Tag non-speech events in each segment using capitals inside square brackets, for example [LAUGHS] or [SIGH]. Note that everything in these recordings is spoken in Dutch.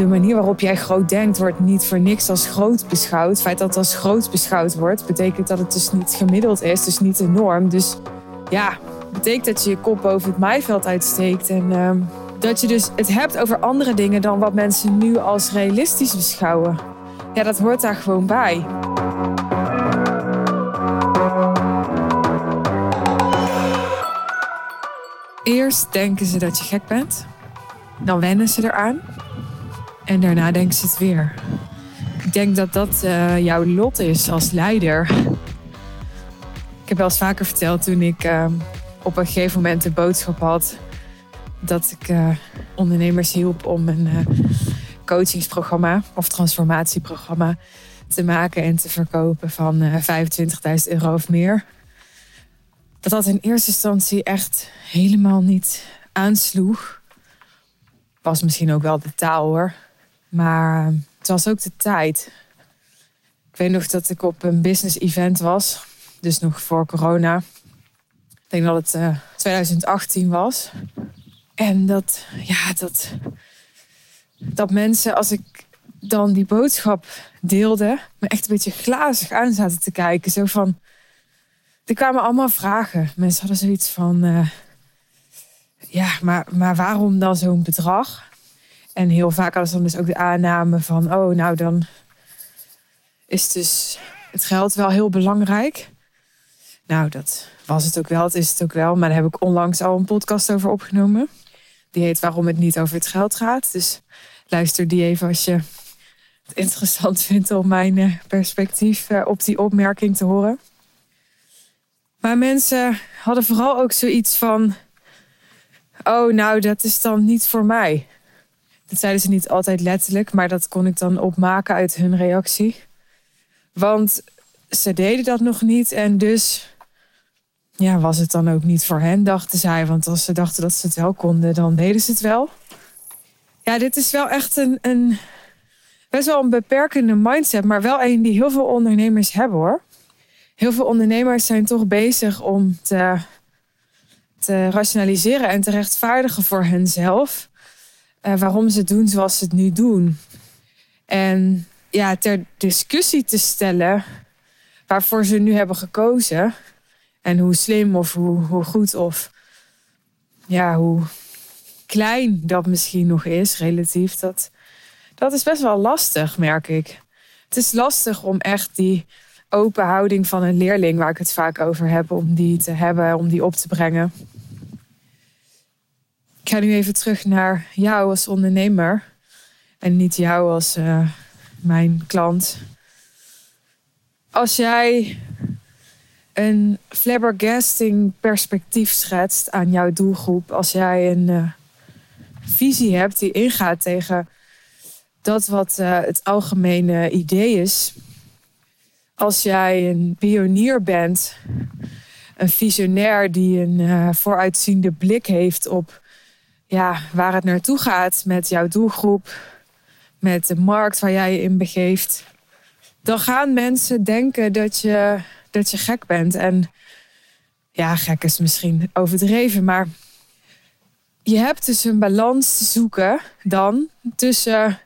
de manier waarop jij groot denkt wordt niet voor niks als groot beschouwd. Het feit dat het als groot beschouwd wordt, betekent dat het dus niet gemiddeld is, dus niet de norm. Dus ja, betekent dat je je kop boven het maaiveld uitsteekt. En ehm, dat je dus het hebt over andere dingen dan wat mensen nu als realistisch beschouwen. Ja, dat hoort daar gewoon bij. Eerst denken ze dat je gek bent. Dan wennen ze eraan. En daarna denken ze het weer. Ik denk dat dat uh, jouw lot is als leider. Ik heb wel eens vaker verteld toen ik uh, op een gegeven moment de boodschap had dat ik uh, ondernemers hielp om een coachingsprogramma of transformatieprogramma te maken en te verkopen van 25.000 euro of meer. Dat dat in eerste instantie echt helemaal niet aansloeg. Was misschien ook wel de taal hoor. Maar het was ook de tijd. Ik weet nog dat ik op een business event was. Dus nog voor corona. Ik denk dat het uh, eh, 2018 was. En dat, ja, dat, dat mensen, als ik dan die boodschap deelde, me echt een beetje glazig aan zaten te kijken. Zo van, er kwamen allemaal vragen. Mensen hadden zoiets van, uh, ja, maar, maar waarom dan zo'n bedrag? En heel vaak hadden ze dan dus ook de aanname van, oh, nou dan is dus het geld wel heel belangrijk. Nou, dat was het ook wel, het is het ook wel. Maar daar heb ik onlangs al een podcast over opgenomen. Die heet Waarom het niet over het geld gaat. Dus luister die even als je het interessant [LAUGHS] vindt om mijn eh, perspectief eh, op die opmerking te horen. Maar mensen hadden vooral ook zoiets van: Oh, nou, dat is dan niet voor mij. Dat zeiden ze niet altijd letterlijk, maar dat kon ik dan opmaken uit hun reactie. Want ze deden dat nog niet en dus ja, was het dan ook niet voor hen, dachten zij. Want als ze dachten dat ze het wel konden, dan deden ze het wel. Ja, dit is wel echt een, een best wel een beperkende mindset, maar wel een die heel veel ondernemers hebben hoor. Heel veel ondernemers zijn toch bezig om te, te rationaliseren en te rechtvaardigen voor henzelf uh, waarom ze doen zoals ze het nu doen. En ja, ter discussie te stellen waarvoor ze nu hebben gekozen. En hoe slim of hoe, hoe goed of ja, hoe klein dat misschien nog is, relatief. Dat, dat is best wel lastig, merk ik. Het is lastig om echt die open houding van een leerling, waar ik het vaak over heb, om die te hebben, om die op te brengen. Ga nu even terug naar jou als ondernemer en niet jou als uh, mijn klant. Als jij een flabbergasting perspectief schetst aan jouw doelgroep, als jij een uh, visie hebt die ingaat tegen dat wat uh, het algemene idee is, als jij een pionier bent, een visionair die een vooruitziende blik heeft op ja, waar het naartoe gaat met jouw doelgroep, met de markt waar jij je in begeeft, dan gaan mensen denken dat je, dat je gek bent. En ja, gek is misschien overdreven, maar je hebt dus een balans te zoeken dan tussen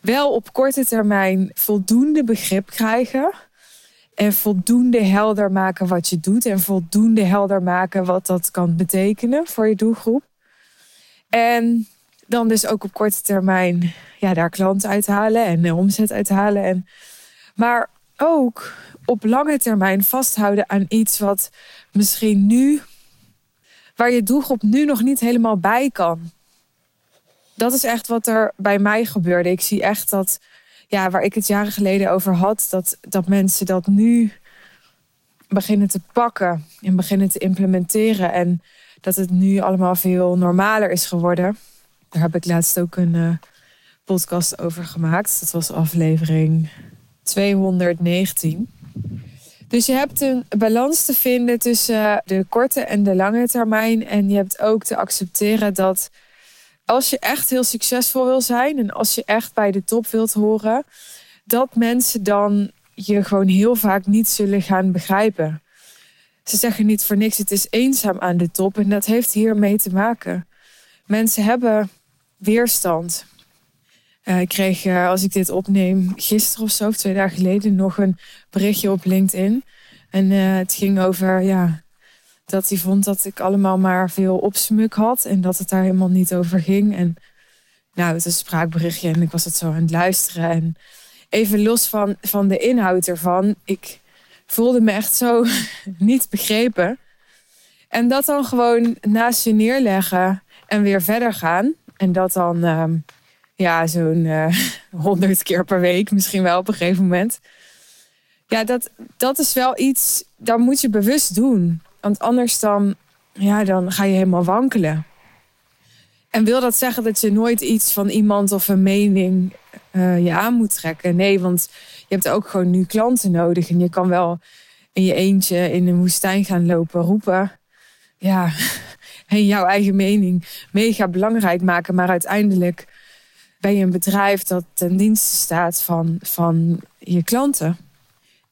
wel op korte termijn voldoende begrip krijgen. En voldoende helder maken wat je doet. En voldoende helder maken wat dat kan betekenen voor je doelgroep. En dan dus ook op korte termijn ja, daar klanten uithalen en de omzet uithalen. En, maar ook op lange termijn vasthouden aan iets wat misschien nu, waar je doelgroep nu nog niet helemaal bij kan. Dat is echt wat er bij mij gebeurde. Ik zie echt dat, ja, waar ik het jaren geleden over had, dat, dat mensen dat nu beginnen te pakken en beginnen te implementeren. En dat het nu allemaal veel normaler is geworden. Daar heb ik laatst ook een uh, podcast over gemaakt. Dat was aflevering 219. Dus je hebt een balans te vinden tussen de korte en de lange termijn. En je hebt ook te accepteren dat als je echt heel succesvol wil zijn en als je echt bij de top wilt horen, dat mensen dan je gewoon heel vaak niet zullen gaan begrijpen. Ze zeggen niet voor niks, het is eenzaam aan de top. En dat heeft hiermee te maken. Mensen hebben weerstand. ik kreeg, als ik dit opneem, gisteren of zo, twee dagen geleden, nog een berichtje op LinkedIn. En het ging over ja, dat hij vond dat ik allemaal maar veel opsmuk had en dat het daar helemaal niet over ging. En nou, het is een spraakberichtje en ik was het zo aan het luisteren. En even los van, van de inhoud ervan, ik voelde me echt zo [LAUGHS] niet begrepen. En dat dan gewoon naast je neerleggen en weer verder gaan. En dat dan, ehm, ja, zo'n eh, [LAUGHS] honderd keer per week misschien wel op een gegeven moment. Ja, dat, dat is wel iets, dat moet je bewust doen. Want anders dan, ja, dan ga je helemaal wankelen. En wil dat zeggen dat je nooit iets van iemand of een mening uh, je aan moet trekken? Nee, want je hebt ook gewoon nu klanten nodig. En je kan wel in je eentje in een woestijn gaan lopen roepen. Ja, [LAUGHS] en jouw eigen mening mega belangrijk maken. Maar uiteindelijk ben je een bedrijf dat ten dienste staat van, van je klanten.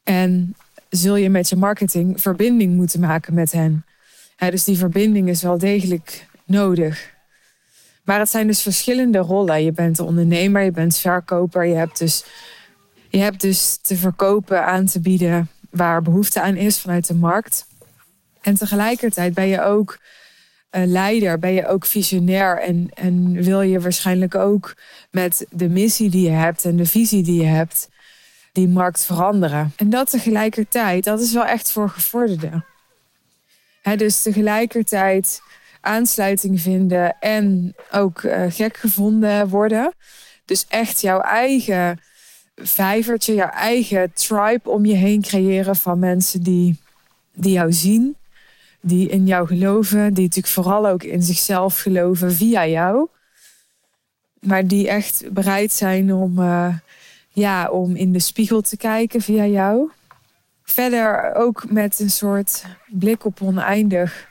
En zul je met je marketing verbinding moeten maken met hen. dus die verbinding is wel degelijk nodig. Maar het zijn dus verschillende rollen. Je bent ondernemer, je bent verkoper. Je hebt dus, je hebt dus te verkopen, aan te bieden waar behoefte aan is vanuit de markt. En tegelijkertijd ben je ook een leider, ben je ook visionair en, en wil je waarschijnlijk ook met de missie die je hebt en de visie die je hebt, die markt veranderen. En dat tegelijkertijd, dat is wel echt voor gevorderden. dus tegelijkertijd aansluiting vinden en ook uh, gek gevonden worden. Dus echt jouw eigen vijvertje, jouw eigen tribe om je heen creëren van mensen die, die jou zien, die in jou geloven, die natuurlijk vooral ook in zichzelf geloven via jou. Maar die echt bereid zijn om, uh, ja, om in de spiegel te kijken via jou. Verder ook met een soort blik op oneindig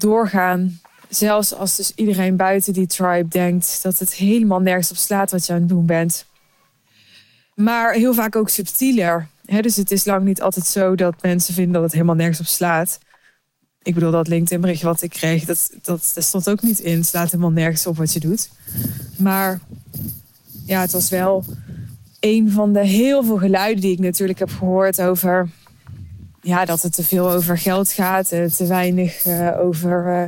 doorgaan. Zelfs als dus iedereen buiten die tribe denkt dat het helemaal nergens op slaat wat je aan het doen bent. Maar heel vaak ook subtieler. dus het is lang niet altijd zo dat mensen vinden dat het helemaal nergens op slaat. Ik bedoel, dat LinkedIn berichtje wat ik kreeg, dat, dat, dat stond ook niet in. Het slaat helemaal nergens op wat je doet. Maar ja, het was wel een van de heel veel geluiden die ik natuurlijk heb gehoord over ja, dat het te veel over geld gaat, te weinig uh, over uh,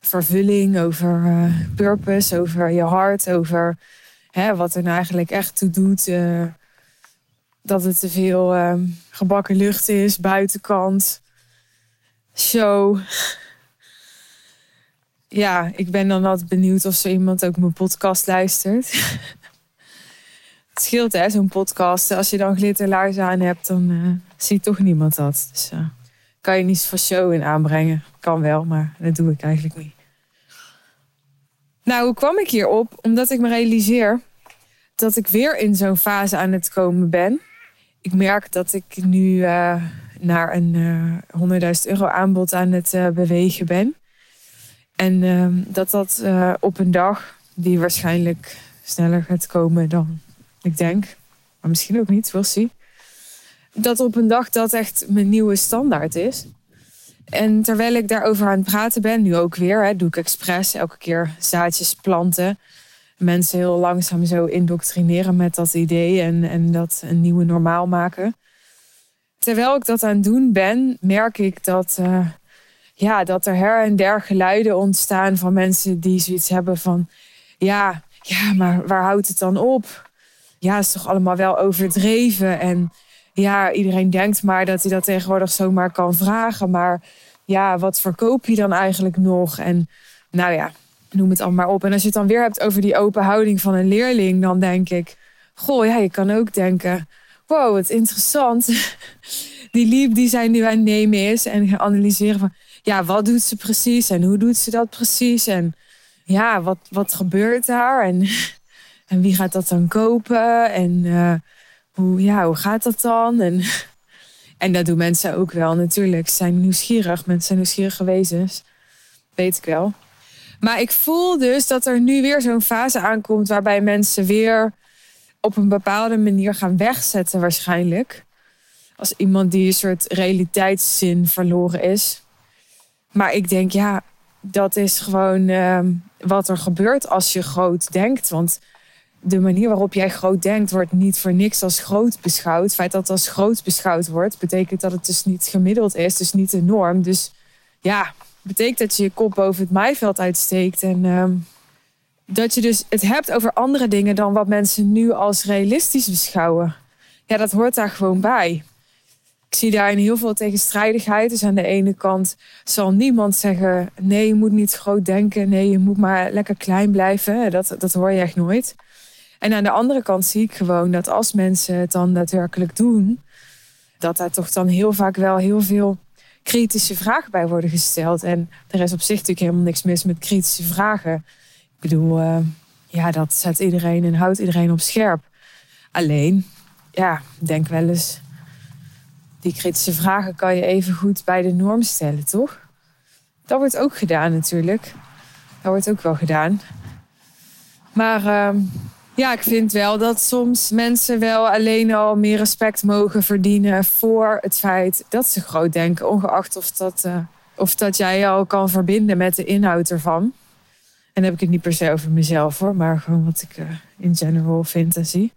vervulling, over purpose, over je hart, over hè, wat er nou eigenlijk echt toe doet. dat het te veel ehm, gebakken lucht is, buitenkant, show. Ja, ik ben dan altijd benieuwd of zo iemand ook mijn podcast luistert. [LAUGHS] het scheelt hè, zo'n podcast. Als je dan glitterlaars aan hebt, dan ziet toch niemand dat. Dus uh, kan je niet voor show in aanbrengen. Kan wel, maar dat doe ik eigenlijk niet. Nou, hoe kwam ik hierop? Omdat ik me realiseer dat ik weer in zo'n fase aan het komen ben. Ik merk dat ik nu uh, naar een uh, 100.000 euro aanbod aan het uh, bewegen ben. En ehm, dat dat op een dag die waarschijnlijk sneller gaat komen dan ik denk. Maar misschien ook niet, we'll see dat op een dag dat echt mijn nieuwe standaard is. En terwijl ik daarover aan het praten ben, nu ook weer, hè, doe ik expres elke keer zaadjes planten. Mensen heel langzaam zo indoctrineren met dat idee en, en dat een nieuwe normaal maken. Terwijl ik dat aan het doen ben, merk ik dat, uh, ja, dat er her en der geluiden ontstaan van mensen die zoiets hebben van: ja, ja, maar waar houdt het dan op? Ja, is toch allemaal wel overdreven en ja, iedereen denkt maar dat hij dat tegenwoordig zomaar kan vragen. Maar ja, wat verkoop je dan eigenlijk nog? En nou ja, noem het allemaal maar op. En als je het dan weer hebt over die open houding van een leerling, dan denk ik, goh, ja, je kan ook denken, wow, wat interessant. [LAUGHS] Die liep die zij nu aan nemen is en gaan analyseren van, ja, wat doet ze precies en hoe doet ze dat precies? En ja, wat, wat gebeurt daar? En, en wie gaat dat dan kopen? En uh, hoe, ja, hoe gaat dat dan? En, [LAUGHS] en dat doen mensen ook wel natuurlijk. Ze zijn nieuwsgierig. Mensen zijn nieuwsgierige wezens. Weet ik wel. Maar ik voel dus dat er nu weer zo'n fase aankomt waarbij mensen weer op een bepaalde manier gaan wegzetten waarschijnlijk. Als iemand die een soort realiteitszin verloren is. Maar ik denk, ja, dat is gewoon uh, wat er gebeurt als je groot denkt. Want de manier waarop jij groot denkt wordt niet voor niks als groot beschouwd. Het feit dat het als groot beschouwd wordt, betekent dat het dus niet gemiddeld is, dus niet de norm. Dus ja, betekent dat je je kop boven het maaiveld uitsteekt en ehm, dat je dus het hebt over andere dingen dan wat mensen nu als realistisch beschouwen. Ja, dat hoort daar gewoon bij. Ik zie daarin heel veel tegenstrijdigheid. Dus aan de ene kant zal niemand zeggen: nee, je moet niet groot denken. Nee, je moet maar lekker klein blijven. Dat, dat hoor je echt nooit. En aan de andere kant zie ik gewoon dat als mensen het dan daadwerkelijk doen, dat daar toch dan heel vaak wel heel veel kritische vragen bij worden gesteld. En er is op zich natuurlijk helemaal niks mis met kritische vragen. Ik bedoel, uh, ja, dat zet iedereen en houdt iedereen op scherp. Alleen, ja, denk wel eens, die kritische vragen kan je even goed bij de norm stellen, toch? Dat wordt ook gedaan natuurlijk. Dat wordt ook wel gedaan. Maar uh, ja, ik vind wel dat soms mensen wel alleen al meer respect mogen verdienen voor het feit dat ze groot denken, ongeacht of dat, uh, of dat jij al kan verbinden met de inhoud ervan. En dan heb ik het niet per se over mezelf hoor, maar gewoon wat ik uh, in general vind en zie.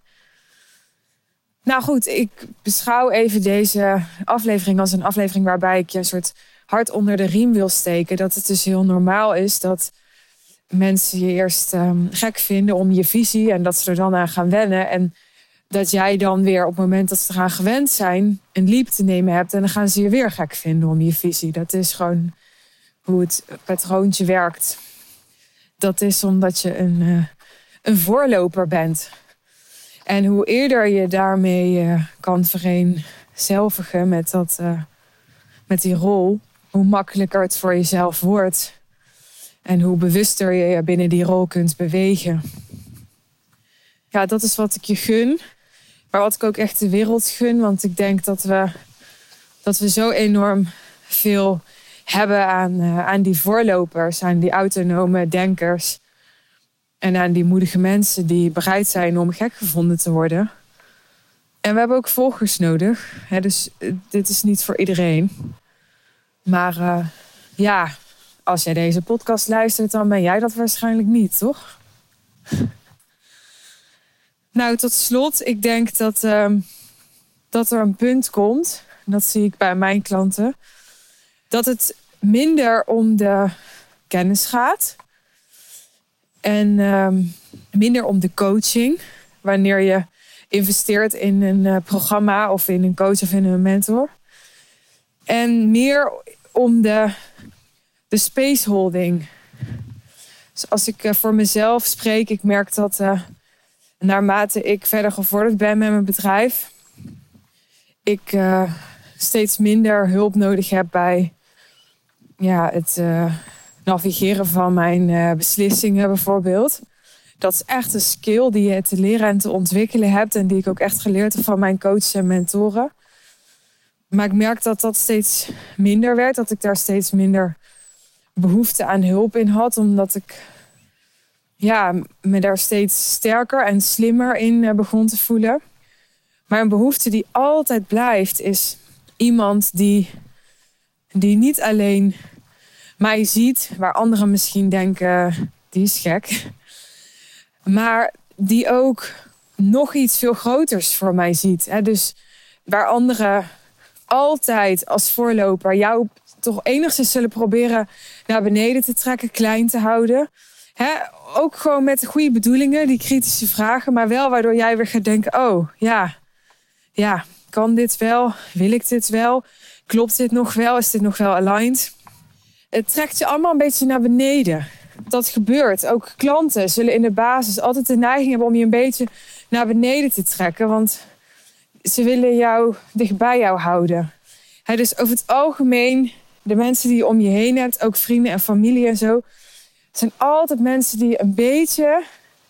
Nou goed, ik beschouw even deze aflevering als een aflevering waarbij ik je een soort hart onder de riem wil steken. Dat het dus heel normaal is dat mensen je eerst um, gek vinden om je visie en dat ze er dan aan gaan wennen. En dat jij dan weer op het moment dat ze eraan gewend zijn een leap te nemen hebt en dan gaan ze je weer gek vinden om je visie. Dat is gewoon hoe het patroontje werkt. Dat is omdat je een, uh, een voorloper bent. En hoe eerder je daarmee uh, kan vereenzelvigen met, dat, uh, met die rol, hoe makkelijker het voor jezelf wordt. En hoe bewuster je je binnen die rol kunt bewegen. Ja, dat is wat ik je gun. Maar wat ik ook echt de wereld gun. Want ik denk dat we, dat we zo enorm veel hebben aan, uh, aan die voorlopers, aan die autonome denkers. En aan die moedige mensen die bereid zijn om gek gevonden te worden. En we hebben ook volgers nodig. Hè, dus uh, dit is niet voor iedereen. Maar uh, ja, als jij deze podcast luistert, dan ben jij dat waarschijnlijk niet, toch? [LAUGHS] nou, tot slot, ik denk dat, uh, dat er een punt komt, dat zie ik bij mijn klanten, dat het minder om de kennis gaat en uh, minder om de coaching. Wanneer je investeert in een uh, programma of in een coach of in een mentor. En meer om de de spaceholding. Dus als ik uh, voor mezelf spreek, ik merk dat uh, naarmate ik verder gevorderd ben met mijn bedrijf, ik uh, steeds minder hulp nodig heb bij ja, het navigeren van mijn beslissingen bijvoorbeeld. Dat is echt een skill die je te leren en te ontwikkelen hebt en die ik ook echt geleerd heb van mijn coaches en mentoren. Maar ik merk dat dat steeds minder werd, dat ik daar steeds minder behoefte aan hulp in had, omdat ik ja, me daar steeds sterker en slimmer in eh, begon te voelen. Maar een behoefte die altijd blijft, is iemand die, die niet alleen mij ziet, waar anderen misschien denken, die is gek, maar die ook nog iets veel groters voor mij ziet. Dus waar anderen altijd als voorloper jou toch enigszins zullen proberen naar beneden te trekken, klein te houden. ook gewoon met de goede bedoelingen, die kritische vragen, maar wel waardoor jij weer gaat denken: oh ja, ja, kan dit wel? Wil ik dit wel? Klopt dit nog wel? Is dit nog wel aligned? Het trekt je allemaal een beetje naar beneden. Dat gebeurt. Ook klanten zullen in de basis altijd de neiging hebben om je een beetje naar beneden te trekken, want ze willen jou dicht bij jou houden. dus over het algemeen de mensen die je om je heen hebt, ook vrienden en familie en zo, zijn altijd mensen die een beetje,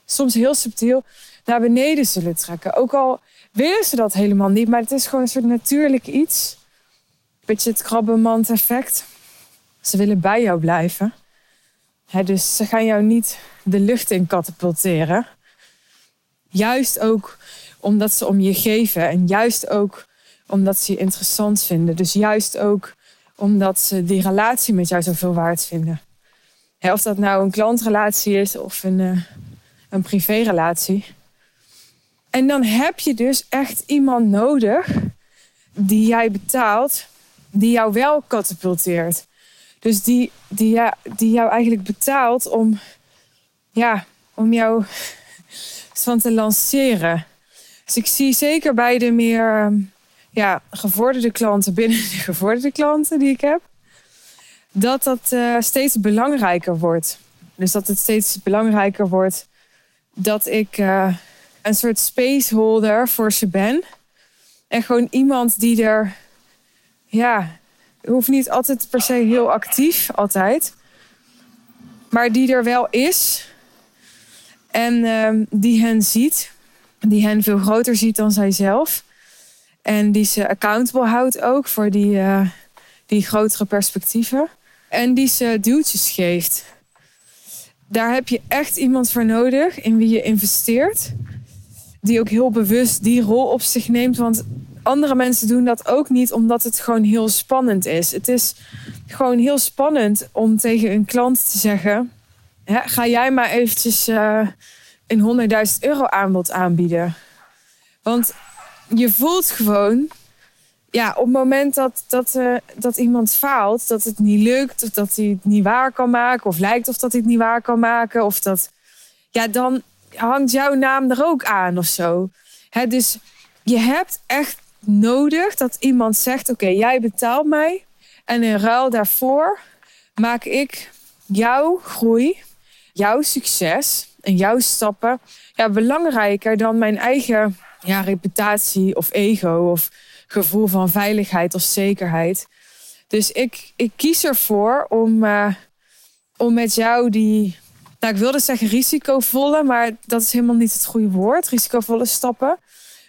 soms heel subtiel, naar beneden zullen trekken. Ook al willen ze dat helemaal niet, maar het is gewoon een soort natuurlijk iets. Beetje het krabbenmand effect. Ze willen bij jou blijven. dus ze gaan jou niet de lucht in katapulteren. Juist ook omdat ze om je geven en juist ook omdat ze je interessant vinden. Dus juist ook omdat ze die relatie met jou zoveel waard vinden. of dat nou een klantrelatie is of een, uh, een privérelatie. En dan heb je dus echt iemand nodig die jij betaalt, die jou wel katapulteert. Dus die, die, ja, die jou eigenlijk betaalt om, ja, om jou van te lanceren. Dus ik zie zeker bij de meer ja, gevorderde klanten binnen de gevorderde klanten die ik heb, dat dat uh, steeds belangrijker wordt. Dus dat het steeds belangrijker wordt dat ik uh, een soort spaceholder voor ze ben. En gewoon iemand die er, ja, hoeft niet altijd per se heel actief, altijd. Maar die er wel is. En uh, die hen ziet. Die hen veel groter ziet dan zijzelf. En die ze accountable houdt ook voor die, uh, die grotere perspectieven. En die ze duwtjes geeft. Daar heb je echt iemand voor nodig in wie je investeert. Die ook heel bewust die rol op zich neemt. Want andere mensen doen dat ook niet omdat het gewoon heel spannend is. Het is gewoon heel spannend om tegen een klant te zeggen: hè, ga jij maar eventjes uh, een 100.000 euro aanbod aanbieden. Want je voelt gewoon, ja, op het moment dat, dat, uh, dat iemand faalt, dat het niet lukt, of dat hij het niet waar kan maken, of lijkt of dat hij het niet waar kan maken, of dat, ja, dan hangt jouw naam er ook aan of zo. Hè, dus je hebt echt nodig dat iemand zegt: Oké, jij betaalt mij. En in ruil daarvoor maak ik jouw groei, jouw succes en jouw stappen ja, belangrijker dan mijn eigen ja, reputatie of ego of gevoel van veiligheid of zekerheid. Dus ik, ik kies ervoor om, uh, om met jou die, nou ik wilde zeggen risicovolle, maar dat is helemaal niet het goede woord, risicovolle stappen.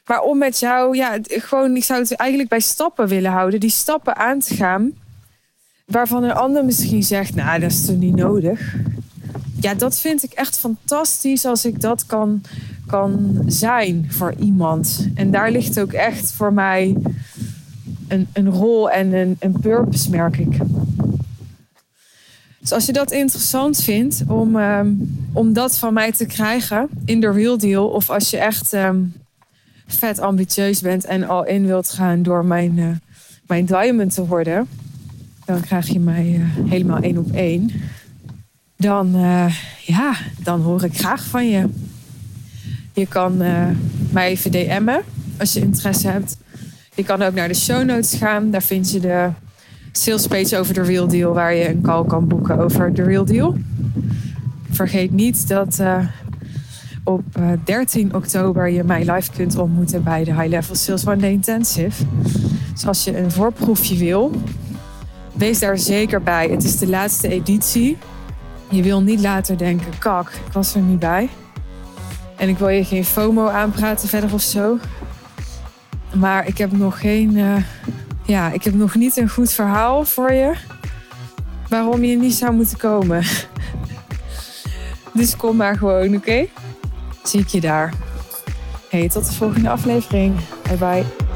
Maar om met jou, ja, gewoon, ik zou het eigenlijk bij stappen willen houden, die stappen aan te gaan, waarvan een ander misschien zegt, nou dat is toch niet nodig. Ja, dat vind ik echt fantastisch als ik dat kan kan zijn voor iemand. En daar ligt ook echt voor mij een, een rol en een, een purpose, merk ik. Dus als je dat interessant vindt om, um, om dat van mij te krijgen in de real deal, of als je echt um, vet ambitieus bent en al in wilt gaan door mijn, uh, mijn diamond te worden, dan krijg je mij uh, helemaal één op één. Dan, uh, ja, dan hoor ik graag van je. Je kan uh, mij even DM'en als je interesse hebt. Je kan ook naar de show notes gaan. Daar vind je de sales page over de Real Deal, waar je een call kan boeken over de Real Deal. Vergeet niet dat uh, op uh, 13 oktober je mij live kunt ontmoeten bij de High Level Sales One Day Intensive. Dus als je een voorproefje wil, wees daar zeker bij. Het is de laatste editie. Je wil niet later denken, kak, ik was er niet bij. En ik wil je geen FOMO aanpraten verder of zo. Maar ik heb nog geen. Uh, ja, ik heb nog niet een goed verhaal voor je. Waarom je niet zou moeten komen. [LAUGHS] dus kom maar gewoon, oké? Zie ik je daar. Hey, tot de volgende aflevering. Bye bye.